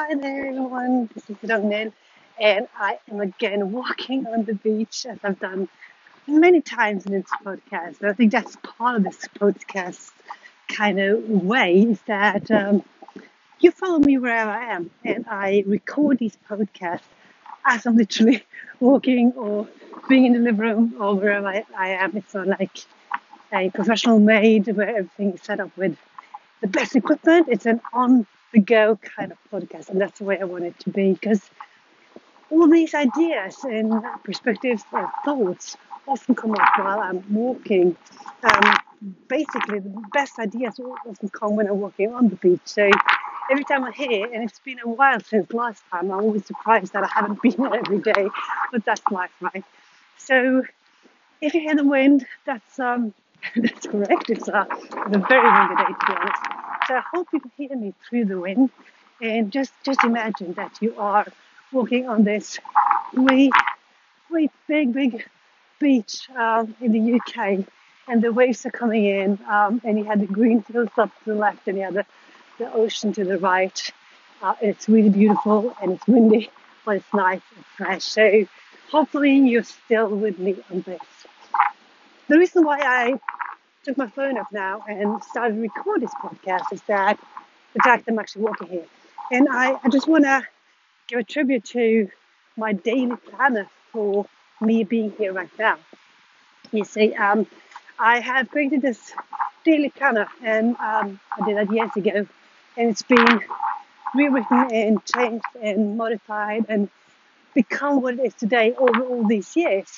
Hi there, everyone. This is Ragnhild, and I am again walking on the beach as I've done many times in this podcast. And I think that's part of this podcast kind of way is that um, you follow me wherever I am, and I record these podcasts as I'm literally walking or being in the living room or wherever I, I am. It's not like a professional made where everything is set up with the best equipment. It's an on the go kind of podcast, and that's the way I want it to be because all these ideas and perspectives and thoughts often come up while I'm walking. Um, basically, the best ideas often come when I'm walking on the beach. So every time I'm here, and it's been a while since last time, I'm always surprised that I haven't been here every day, but that's life, right? So if you hear the wind, that's um, that's correct. It's it's a very windy day, to be honest. So I hope you can hear me through the wind. And just, just imagine that you are walking on this great, great big, big beach um, in the UK, and the waves are coming in, um, and you had the green hills up to the left, and you have the, the ocean to the right. Uh, it's really beautiful, and it's windy, but it's nice and fresh. So hopefully you're still with me on this. The reason why I took my phone up now and started to record this podcast is that the fact that I'm actually walking here. And I, I just want to give a tribute to my daily planner for me being here right now. You see, um, I have created this daily planner and um, I did that years ago and it's been rewritten and changed and modified and become what it is today over all these years.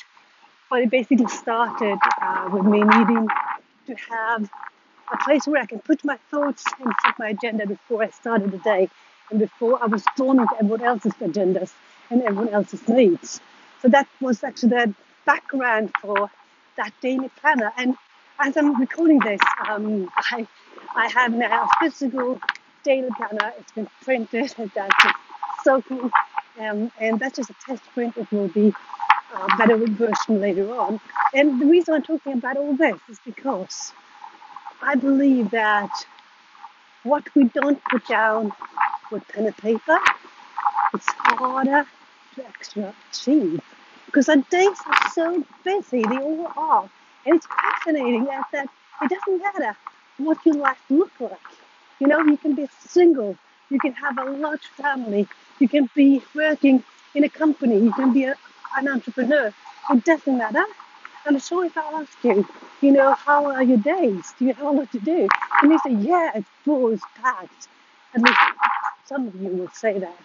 But it basically started uh, with me needing to have a place where I can put my thoughts and set my agenda before I started the day and before I was drawn into everyone else's agendas and everyone else's needs. So that was actually the background for that daily planner. And as I'm recording this, um, I, I have now a physical daily planner. It's been printed. That's so cool. Um, and that's just a test print. It will be a better version later on. And the reason I'm talking about all this is because I believe that what we don't put down with pen and paper, it's harder to actually achieve. Because our days are so busy, they all are. And it's fascinating that, that it doesn't matter what your life look like. You know, you can be single, you can have a large family, you can be working in a company, you can be a, an entrepreneur. It doesn't matter. I'm sure if I ask you, you know, how are your days? Do you have a lot to do? And you say, yeah, it's full, it's packed. At least some of you will say that.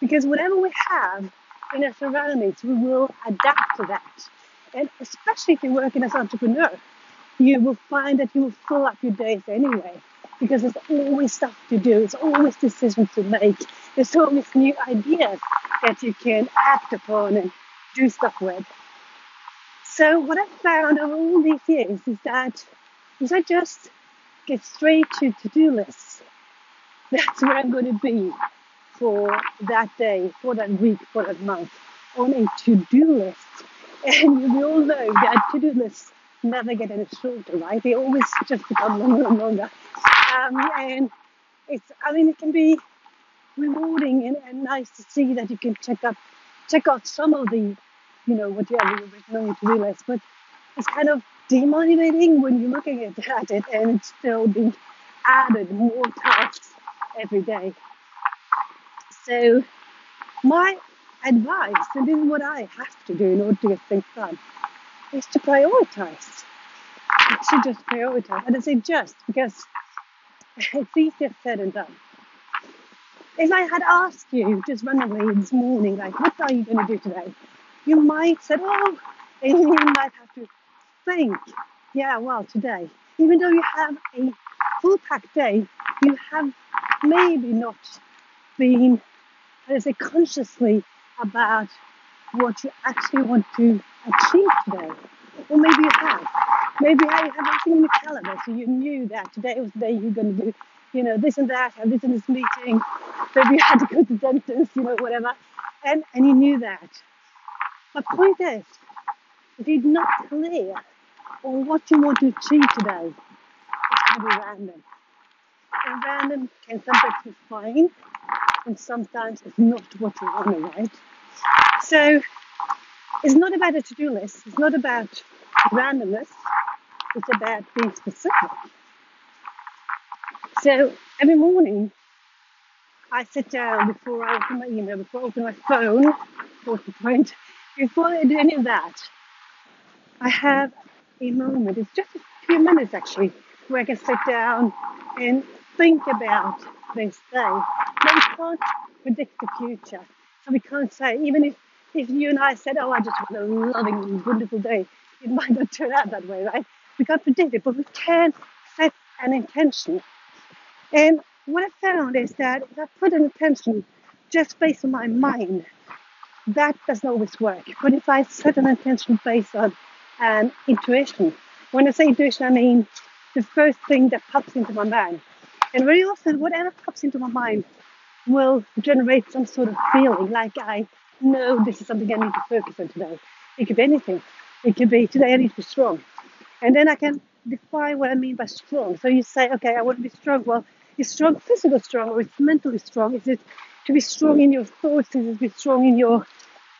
Because whatever we have in our surroundings, we will adapt to that. And especially if you're working as an entrepreneur, you will find that you will fill up your days anyway. Because there's always stuff to do, there's always decisions to make, there's always new ideas that you can act upon and do stuff with. So what I've found over all these years is that if I just get straight to to-do lists, that's where I'm going to be for that day, for that week, for that month, on a to-do list. And we all know that to-do lists never get any shorter, right? They always just become longer and longer. Um, and it's, I mean, it can be rewarding and, and nice to see that you can check up, check out some of the you know, whatever you're written to realize. But it's kind of demotivating when you're looking at, at it and it's still being added more tasks every day. So my advice, and this is what I have to do in order to get things done, is to prioritize. To just prioritize. And I say just because it's easier said than done. If I had asked you just randomly this morning, like, what are you going to do today? You might say, oh, and you might have to think, yeah, well, today, even though you have a full packed day, you have maybe not been, let's say, consciously about what you actually want to achieve today. Or maybe you have. Maybe you have in the calendar, so you knew that today was the day you're going to do, you know, this and that, and this in this meeting. Maybe you had to go to the dentist, you know, whatever. And, and you knew that. My point is, you're not clear on what you want to achieve today, it's going to be random. And random can sometimes be fine, and sometimes it's not what you want, right? So it's not about a to-do list. It's not about randomness. It's about being specific. So every morning I sit down before I open my email, before I open my phone, what's the point? Before I do any of that, I have a moment. It's just a few minutes actually, where I can sit down and think about this. Now we can't predict the future, so we can't say even if if you and I said, "Oh, I just had a loving, wonderful day," it might not turn out that way, right? We can't predict it, but we can set an intention. And what I found is that if I put an intention just based on my mind, that doesn't always work. But if I set an intention based on um, intuition, when I say intuition, I mean the first thing that pops into my mind. And very often, whatever pops into my mind will generate some sort of feeling like I know this is something I need to focus on today. It could be anything. It could be today I need to be strong. And then I can define what I mean by strong. So you say, okay, I want to be strong. Well, is strong physical strong or it's mentally strong? Is it to be strong in your thoughts? To be strong in your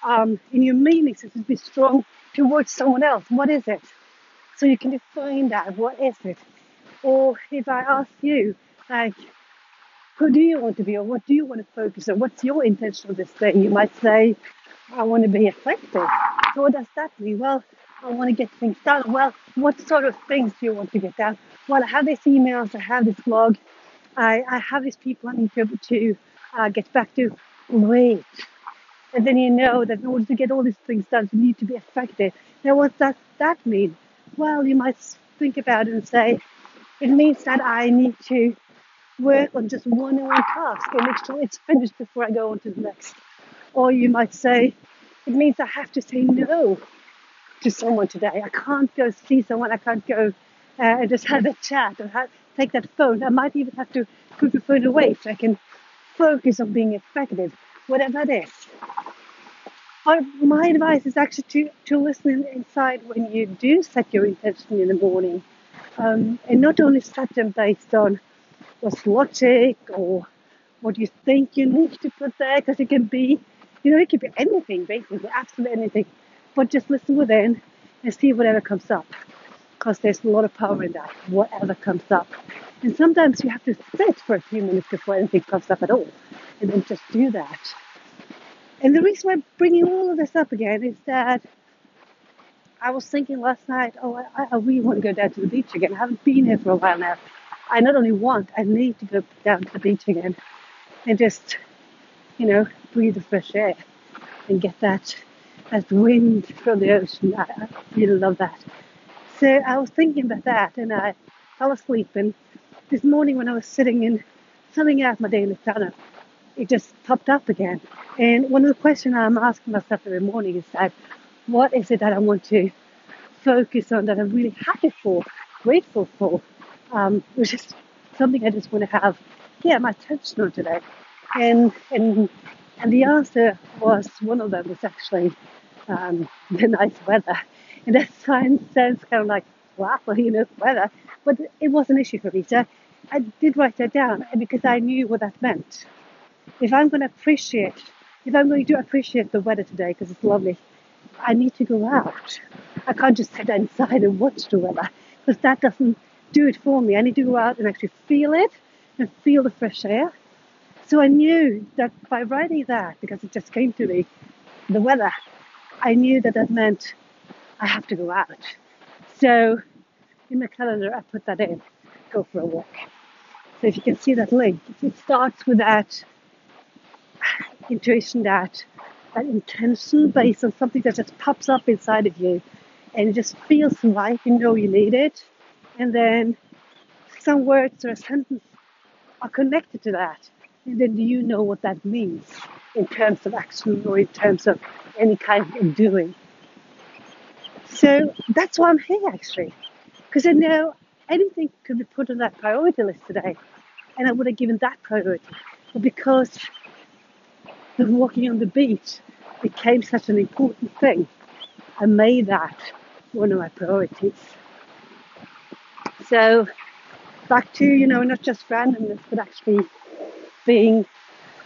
um, in your meanings? To be strong towards someone else? What is it? So you can define that. What is it? Or if I ask you, like, who do you want to be or what do you want to focus on? What's your intention of this day? You might say, I want to be effective. So what does that mean? Well, I want to get things done. Well, what sort of things do you want to get done? Well, I have these emails, I have this blog, I, I have these people I need to to uh, get back to. Wait. And then you know that in order to get all these things done, you need to be effective. Now, what does that mean? Well, you might think about it and say, it means that I need to work on just one one task and make sure it's finished before I go on to the next. Or you might say, it means I have to say no to someone today. I can't go see someone. I can't go uh, and just have a chat or have, take that phone. I might even have to put the phone away so I can focus on being effective, whatever it is. Or my advice is actually to, to listen inside when you do set your intention in the morning. Um, and not only set them based on what's logic or what you think you need to put there, because it can be, you know, it could be anything, basically, absolutely anything. But just listen within and see whatever comes up, because there's a lot of power in that, whatever comes up. And sometimes you have to sit for a few minutes before anything comes up at all, and then just do that. And the reason I'm bringing all of this up again is that I was thinking last night, oh, I, I really want to go down to the beach again. I haven't been here for a while now. I not only want, I need to go down to the beach again and just, you know, breathe the fresh air and get that that wind from the ocean. I, I really love that. So I was thinking about that and I fell asleep and this morning when I was sitting and filling out my daily planner, it just popped up again. And one of the questions I'm asking myself every morning is that what is it that I want to focus on that I'm really happy for, grateful for? um, which is something I just want to have, yeah, my attention on today. And and and the answer was one of them was actually um, the nice weather, and that sounds sounds kind of like wow, you know, weather, but it was an issue for me. So I did write that down because I knew what that meant. If I'm going to appreciate, if I'm going to appreciate the weather today because it's lovely, I need to go out. I can't just sit inside and watch the weather because that doesn't do it for me. I need to go out and actually feel it and feel the fresh air. So I knew that by writing that, because it just came to me, the weather, I knew that that meant I have to go out. So in my calendar, I put that in, go for a walk. So if you can see that link, it starts with that intuition, that that intention mm-hmm. based on something that just pops up inside of you and it just feels right, you know you need it and then some words or a sentence are connected to that. And then do you know what that means in terms of action or in terms of any kind of doing? So that's why I'm here actually. Because I know anything could be put on that priority list today and I would have given that priority. But because the walking on the beach became such an important thing, I made that one of my priorities. So back to, you know, not just randomness, but actually being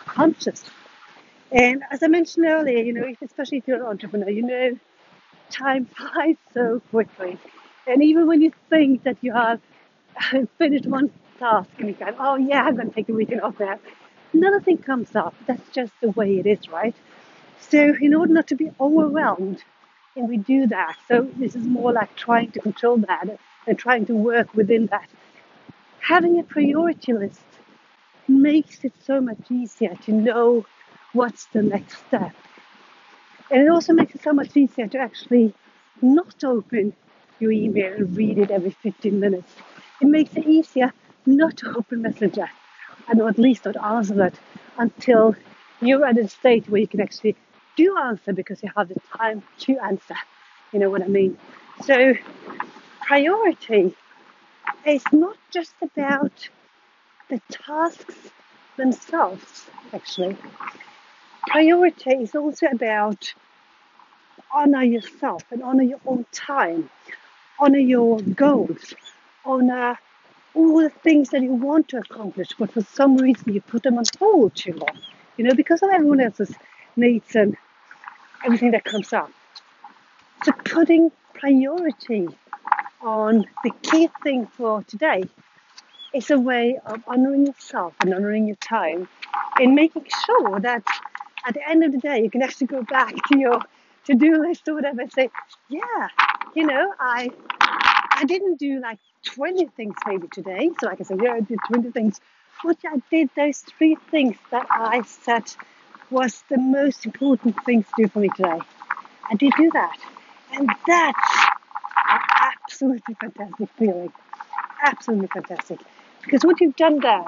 conscious. And as I mentioned earlier, you know, especially if you're an entrepreneur, you know, time flies so quickly. And even when you think that you have finished one task and you go, oh yeah, I'm going to take a weekend off now, another thing comes up. That's just the way it is, right? So in order not to be overwhelmed, and we do that. So this is more like trying to control that and trying to work within that. Having a priority list makes it so much easier to know what's the next step. And it also makes it so much easier to actually not open your email and read it every 15 minutes. It makes it easier not to open Messenger and at least not answer it until you're at a state where you can actually do answer because you have the time to answer. You know what I mean? So, priority is not just about the tasks themselves, actually. Priority is also about honor yourself and honor your own time, honor your goals, honor all the things that you want to accomplish, but for some reason you put them on hold too long. You know, because of everyone else's needs and everything that comes up. So putting priority on the key thing for today is a way of honoring yourself and honoring your time and making sure that at the end of the day you can actually go back to your to-do list or whatever and say, yeah, you know, I I didn't do like 20 things maybe today. So like I say, yeah, I did 20 things. But I did those three things that I said was the most important thing to do for me today. I did do that. And that's an absolutely fantastic feeling. Absolutely fantastic. Because what you've done there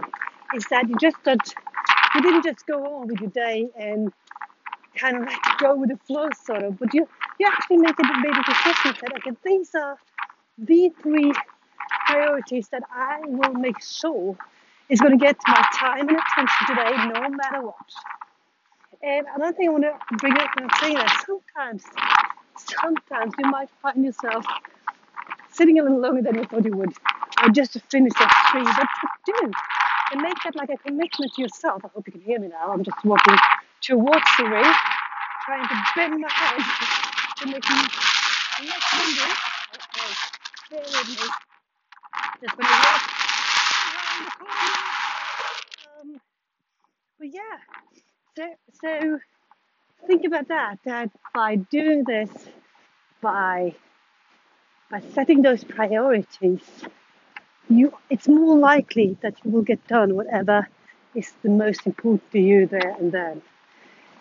is that you just did, you didn't just go on with your day and kind of like go with the flow sort of, but you, you actually made a, made a decision that, okay, these are the three priorities that I will make sure is going to get my time and attention today no matter what. And another thing I want to bring up I'm saying that sometimes, sometimes you might find yourself sitting a little longer than you thought you would, or just to finish that three, but do and make that like a commitment to yourself. I hope you can hear me now. I'm just walking towards the ring, trying to bend my head to make me less windy. Okay, bear with me. Just gonna walk around the corner. Um, but yeah, so, so think about that, that by doing this, by by setting those priorities, you it's more likely that you will get done whatever is the most important to you there and then.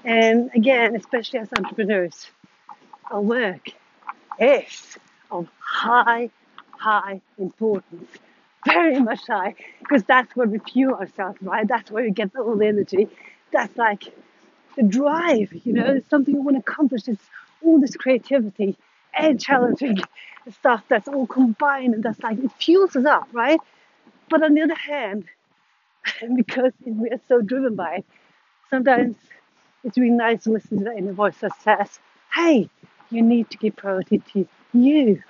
And again, especially as entrepreneurs, our work is of high, high importance. Very much high, because that's where we fuel ourselves, right? That's where we get all the energy that's like the drive, you know, it's something you want to accomplish. It's all this creativity and challenging stuff that's all combined and that's like it fuels us up, right? But on the other hand, because we are so driven by it, sometimes it's really nice to listen to that inner voice that says, Hey, you need to give priority to you.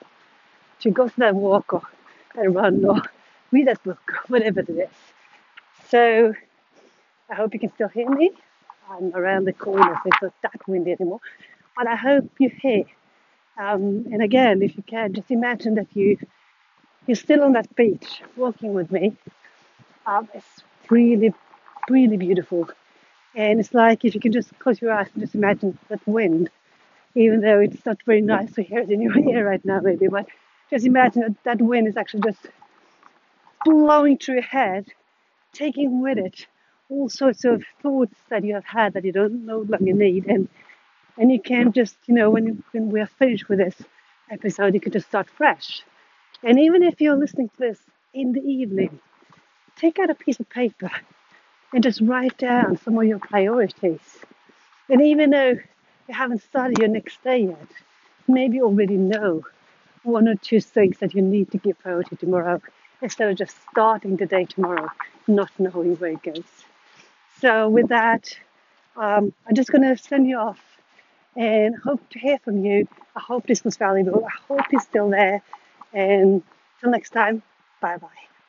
To go for that walk or that run or read that book or whatever it is. So I hope you can still hear me. I'm around the corner, so it's not that windy anymore. But I hope you hear. Um, and again, if you can, just imagine that you you're still on that beach walking with me. Um, it's really, really beautiful. And it's like if you can just close your eyes and just imagine that wind, even though it's not very nice to hear it in your ear right now, maybe, but just imagine that that wind is actually just blowing through your head, taking with it all sorts of thoughts that you have had that you don't no longer need, and and you can just you know when when we are finished with this episode, you can just start fresh. And even if you're listening to this in the evening, take out a piece of paper and just write down some of your priorities. And even though you haven't started your next day yet, maybe you already know one or two things that you need to give priority tomorrow instead of just starting the day tomorrow, not knowing where it goes. So with that, um, I'm just going to send you off and hope to hear from you. I hope this was valuable. I hope you're still there. And until next time, bye bye.